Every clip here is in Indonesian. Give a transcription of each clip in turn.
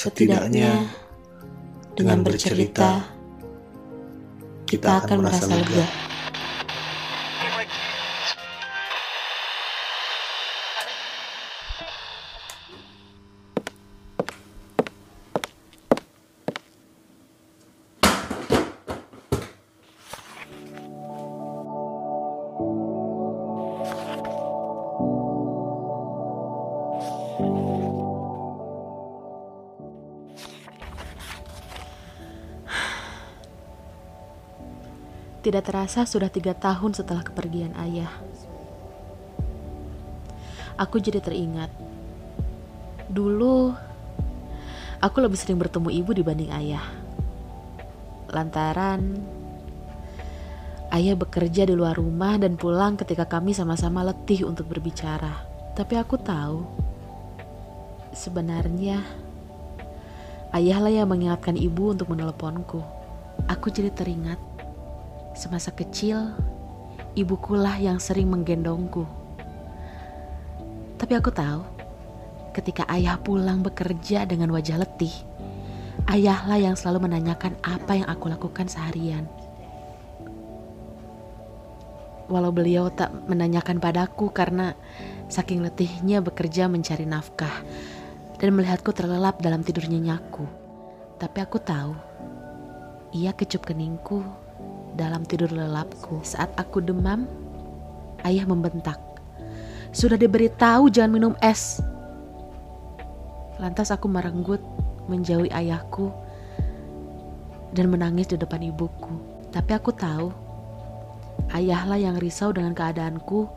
Setidaknya dengan bercerita, kita akan merasa lega. Tidak terasa sudah tiga tahun setelah kepergian ayah. Aku jadi teringat. Dulu, aku lebih sering bertemu ibu dibanding ayah. Lantaran, ayah bekerja di luar rumah dan pulang ketika kami sama-sama letih untuk berbicara. Tapi aku tahu, sebenarnya ayahlah yang mengingatkan ibu untuk meneleponku. Aku jadi teringat Semasa kecil, ibukulah yang sering menggendongku. Tapi aku tahu, ketika ayah pulang bekerja dengan wajah letih, ayahlah yang selalu menanyakan apa yang aku lakukan seharian. Walau beliau tak menanyakan padaku karena saking letihnya bekerja mencari nafkah dan melihatku terlelap dalam tidur nyenyaku. Tapi aku tahu, ia kecup keningku dalam tidur lelapku. Saat aku demam, ayah membentak. Sudah diberitahu jangan minum es. Lantas aku merenggut menjauhi ayahku dan menangis di depan ibuku. Tapi aku tahu, ayahlah yang risau dengan keadaanku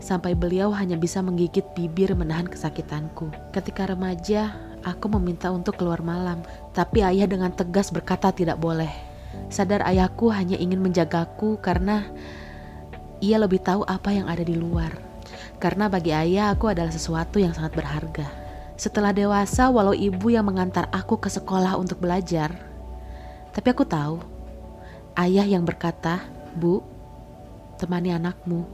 sampai beliau hanya bisa menggigit bibir menahan kesakitanku. Ketika remaja, aku meminta untuk keluar malam, tapi ayah dengan tegas berkata tidak boleh. Sadar ayahku hanya ingin menjagaku karena ia lebih tahu apa yang ada di luar. Karena bagi ayah aku adalah sesuatu yang sangat berharga. Setelah dewasa, walau ibu yang mengantar aku ke sekolah untuk belajar, tapi aku tahu ayah yang berkata, "Bu, temani anakmu.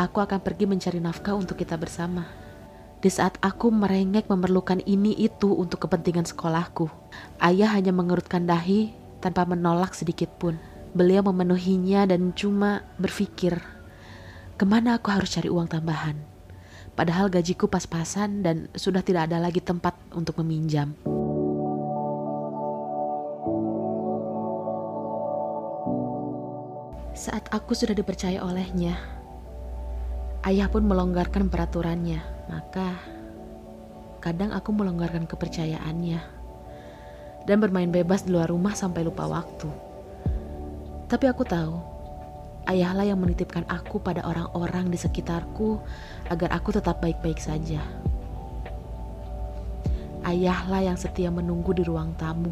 Aku akan pergi mencari nafkah untuk kita bersama." Di saat aku merengek memerlukan ini itu untuk kepentingan sekolahku, ayah hanya mengerutkan dahi tanpa menolak sedikit pun. Beliau memenuhinya dan cuma berpikir, ke mana aku harus cari uang tambahan? Padahal gajiku pas-pasan dan sudah tidak ada lagi tempat untuk meminjam. Saat aku sudah dipercaya olehnya, ayah pun melonggarkan peraturannya, maka kadang aku melonggarkan kepercayaannya dan bermain bebas di luar rumah sampai lupa waktu. Tapi aku tahu, ayahlah yang menitipkan aku pada orang-orang di sekitarku agar aku tetap baik-baik saja. Ayahlah yang setia menunggu di ruang tamu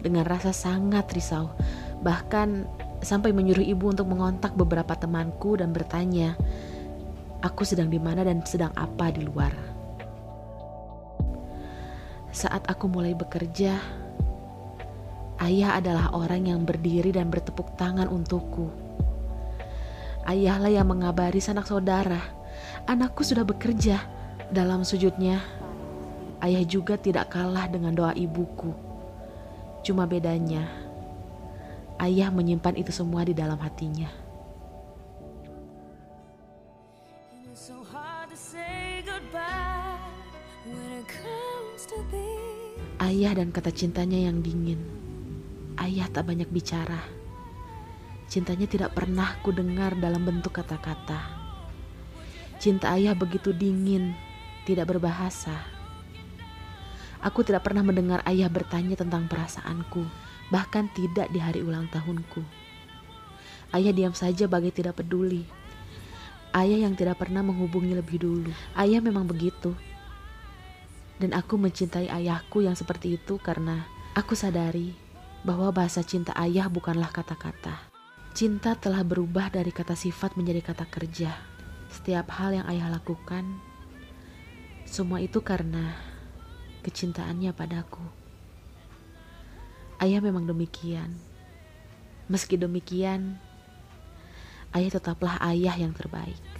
dengan rasa sangat risau, bahkan sampai menyuruh ibu untuk mengontak beberapa temanku dan bertanya, aku sedang di mana dan sedang apa di luar. Saat aku mulai bekerja, Ayah adalah orang yang berdiri dan bertepuk tangan untukku. Ayahlah yang mengabari sanak saudara, anakku sudah bekerja. Dalam sujudnya, ayah juga tidak kalah dengan doa ibuku. Cuma bedanya, ayah menyimpan itu semua di dalam hatinya. Ayah dan kata cintanya yang dingin ayah tak banyak bicara. Cintanya tidak pernah ku dengar dalam bentuk kata-kata. Cinta ayah begitu dingin, tidak berbahasa. Aku tidak pernah mendengar ayah bertanya tentang perasaanku, bahkan tidak di hari ulang tahunku. Ayah diam saja bagai tidak peduli. Ayah yang tidak pernah menghubungi lebih dulu. Ayah memang begitu. Dan aku mencintai ayahku yang seperti itu karena aku sadari bahwa bahasa cinta ayah bukanlah kata-kata. Cinta telah berubah dari kata sifat menjadi kata kerja. Setiap hal yang ayah lakukan, semua itu karena kecintaannya padaku. Ayah memang demikian. Meski demikian, ayah tetaplah ayah yang terbaik.